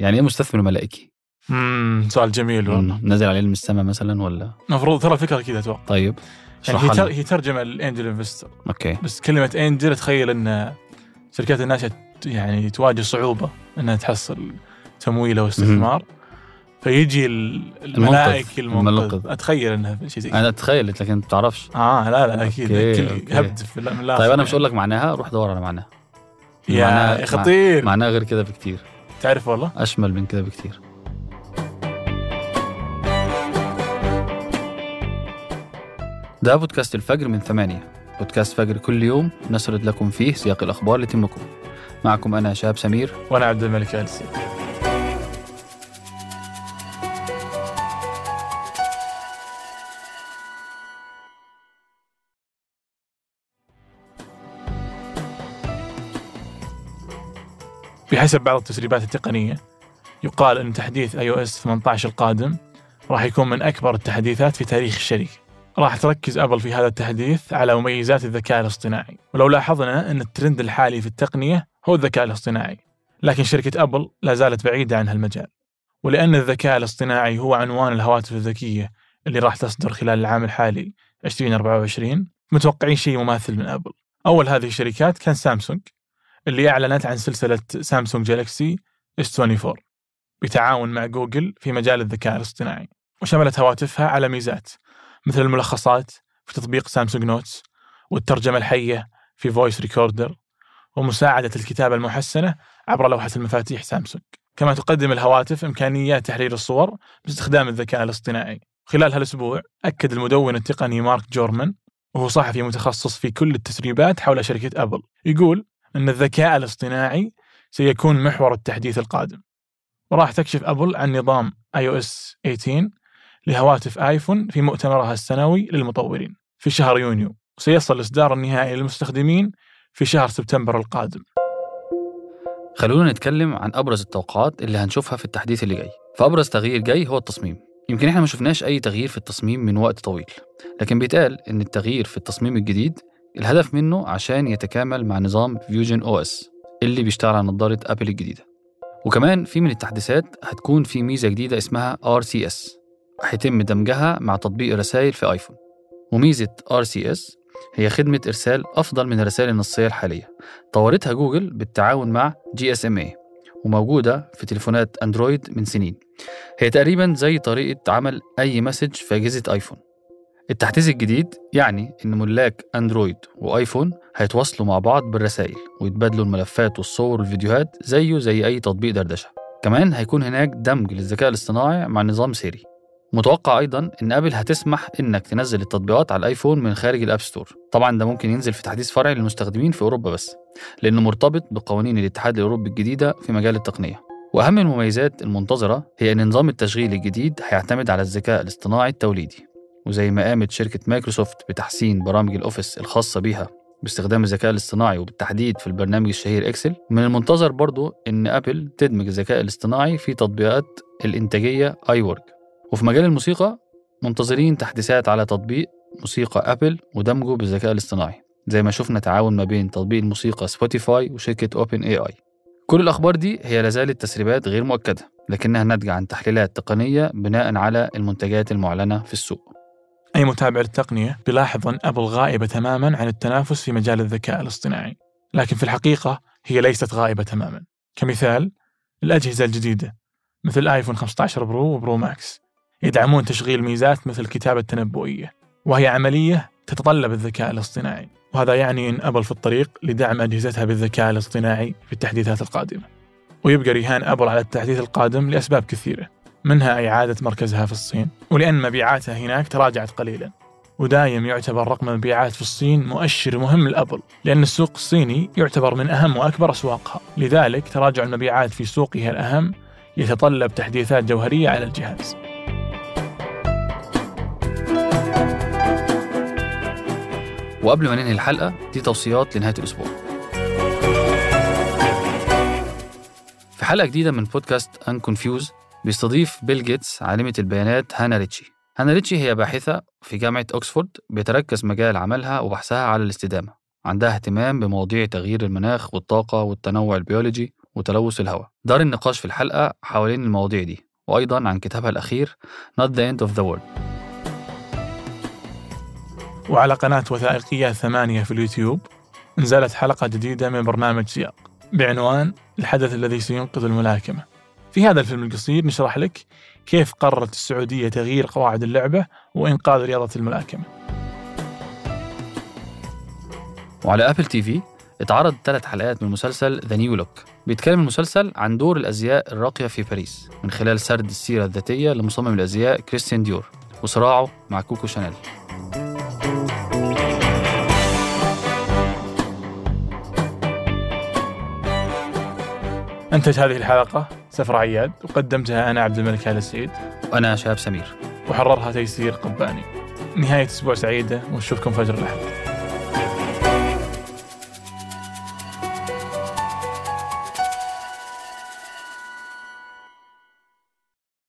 يعني إيه مستثمر ملائكي؟ امم سؤال جميل والله. مم، نازل عليه من السماء مثلا ولا؟ المفروض ترى الفكرة كذا أتوقع. طيب يعني هي, تر... هي ترجمة ال angel investor okay. بس كلمة angel تخيل إن شركات الناشئه يعني تواجه صعوبة إنها تحصل تمويل أو استثمار. فيجي ال- الملائكه المنقذ. أتخيل إنها شيء زي كذا. أنا تخيلت لكن ما بتعرفش آه لا لا أكيد. هبد في الآخر طيب أنا مش يعني. هقول لك معناها روح دور على معناها. يا معناها- خطير. معناها غير كده بكتير. تعرف والله؟ أشمل من كده بكتير ده بودكاست الفجر من ثمانية. بودكاست فجر كل يوم نسرد لكم فيه سياق الأخبار لتمكم معكم أنا شهاب سمير. وأنا عبد الملك السي بحسب بعض التسريبات التقنية يقال أن تحديث iOS 18 القادم راح يكون من أكبر التحديثات في تاريخ الشركة. راح تركز أبل في هذا التحديث على مميزات الذكاء الاصطناعي. ولو لاحظنا أن الترند الحالي في التقنية هو الذكاء الاصطناعي لكن شركة أبل لا زالت بعيدة عن هالمجال. ولأن الذكاء الاصطناعي هو عنوان الهواتف الذكية اللي راح تصدر خلال العام الحالي 2024 متوقعين شيء مماثل من أبل. أول هذه الشركات كان سامسونج. اللي أعلنت عن سلسلة سامسونج جالكسي S24 بتعاون مع جوجل في مجال الذكاء الاصطناعي وشملت هواتفها على ميزات مثل الملخصات في تطبيق سامسونج Notes والترجمة الحية في Voice Recorder ومساعدة الكتابة المحسنة عبر لوحة المفاتيح سامسونج. كما تقدم الهواتف إمكانيات تحرير الصور باستخدام الذكاء الاصطناعي. خلال هالأسبوع أكد المدون التقني مارك جورمان وهو صحفي متخصص في كل التسريبات حول شركة أبل يقول أن الذكاء الاصطناعي سيكون محور التحديث القادم. وراح تكشف أبل عن نظام iOS 18 لهواتف آيفون في مؤتمرها السنوي للمطورين في شهر يونيو. وسيصل الإصدار النهائي للمستخدمين في شهر سبتمبر القادم. خلونا نتكلم عن أبرز التوقعات اللي هنشوفها في التحديث اللي جاي. فأبرز تغيير جاي هو التصميم. يمكن إحنا ما شفناش أي تغيير في التصميم من وقت طويل. لكن بيتقال إن التغيير في التصميم الجديد الهدف منه عشان يتكامل مع نظام vision OS اللي بيشتغل على نظارة أبل الجديدة. وكمان في من التحديثات هتكون في ميزة جديدة اسمها RCS هيتم دمجها مع تطبيق الرسائل في آيفون. وميزة RCS هي خدمة إرسال أفضل من الرسائل النصية الحالية. طورتها جوجل بالتعاون مع GSMA وموجودة في تليفونات أندرويد من سنين. هي تقريبا زي طريقة عمل iMessage في أجهزة آيفون. التحديث الجديد يعني إن ملاك أندرويد وآيفون هيتواصلوا مع بعض بالرسائل ويتبادلوا الملفات والصور والفيديوهات زيه زي أي تطبيق دردشة. كمان هيكون هناك دمج للذكاء الاصطناعي مع نظام سيري. متوقع أيضا إن أبل هتسمح إنك تنزل التطبيقات على الآيفون من خارج ال App Store. طبعا ده ممكن ينزل في تحديث فرعي للمستخدمين في أوروبا بس لأنه مرتبط بقوانين الاتحاد الأوروبي الجديدة في مجال التقنية. وأهم المميزات المنتظرة هي إن نظام التشغيل الجديد هيعتمد على الذكاء الاصطناعي التوليدي. وزي ما قامت شركة مايكروسوفت بتحسين برامج ال Office الخاصة بيها باستخدام الذكاء الاصطناعي وبالتحديد في البرنامج الشهير Excel من المنتظر برضو إن أبل تدمج الذكاء الاصطناعي في تطبيقات الإنتاجية iWork وفي مجال الموسيقى منتظرين تحديثات على تطبيق موسيقى أبل ودمجه بالذكاء الاصطناعي زي ما شفنا تعاون ما بين تطبيق الموسيقى سبوتيفاي وشركة OpenAI. كل الأخبار دي هي لازالت تسريبات غير مؤكدة لكنها ناتجة عن تحليلات تقنية بناء على المنتجات المعلنة في السوق. أي متابع للتقنية بيلاحظ أن أبل غائبة تماما عن التنافس في مجال الذكاء الاصطناعي. لكن في الحقيقة هي ليست غائبة تماما. كمثال الأجهزة الجديدة مثل آيفون 15 Pro و Pro Max يدعمون تشغيل ميزات مثل الكتابة التنبؤية وهي عملية تتطلب الذكاء الاصطناعي. وهذا يعني أن أبل في الطريق لدعم أجهزتها بالذكاء الاصطناعي في التحديثات القادمة. ويبقى رهان أبل على التحديث القادم لأسباب كثيرة. منها إعادة مركزها في الصين. ولأن مبيعاتها هناك تراجعت قليلا. ودايم يعتبر رقم المبيعات في الصين مؤشر مهم لأبل لأن السوق الصيني يعتبر من أهم وأكبر أسواقها. لذلك تراجع المبيعات في سوقها الأهم يتطلب تحديثات جوهرية على الجهاز. وقبل ما ننهي الحلقة دي توصيات لنهاية الأسبوع. في حلقة جديدة من بودكاست Unconfuse بيستضيف بيل جيتس عالمة البيانات هانا ريتشي. هانا ريتشي هي باحثة في جامعة اوكسفورد بيتركز مجال عملها وبحثها على الاستدامة. عندها اهتمام بمواضيع تغيير المناخ والطاقة والتنوع البيولوجي وتلوث الهواء. دار النقاش في الحلقة حوالين المواضيع دي. وأيضا عن كتابها الأخير Not the End of the World. وعلى قناة وثائقيات ثمانية في اليوتيوب نزلت حلقة جديدة من برنامج سياق. بعنوان الحدث الذي سينقذ الملاكمة. في هذا الفيلم القصير نشرح لك كيف قررت السعودية تغيير قواعد اللعبة وإنقاذ رياضة الملاكمة وعلى Apple TV اتعرض ثلاث حلقات من مسلسل The New Look بيتكلم المسلسل عن دور الأزياء الراقية في باريس من خلال سرد السيرة الذاتية لمصمم الأزياء كريستيان ديور وصراعه مع كوكو شانيل. أنتج هذه الحلقة سفر عياد وقدمتها أنا عبد الملك آل السعيد وأنا شهاب سمير. وحررها تيسير قباني. نهاية أسبوع سعيدة ونشوفكم فجر الأحد.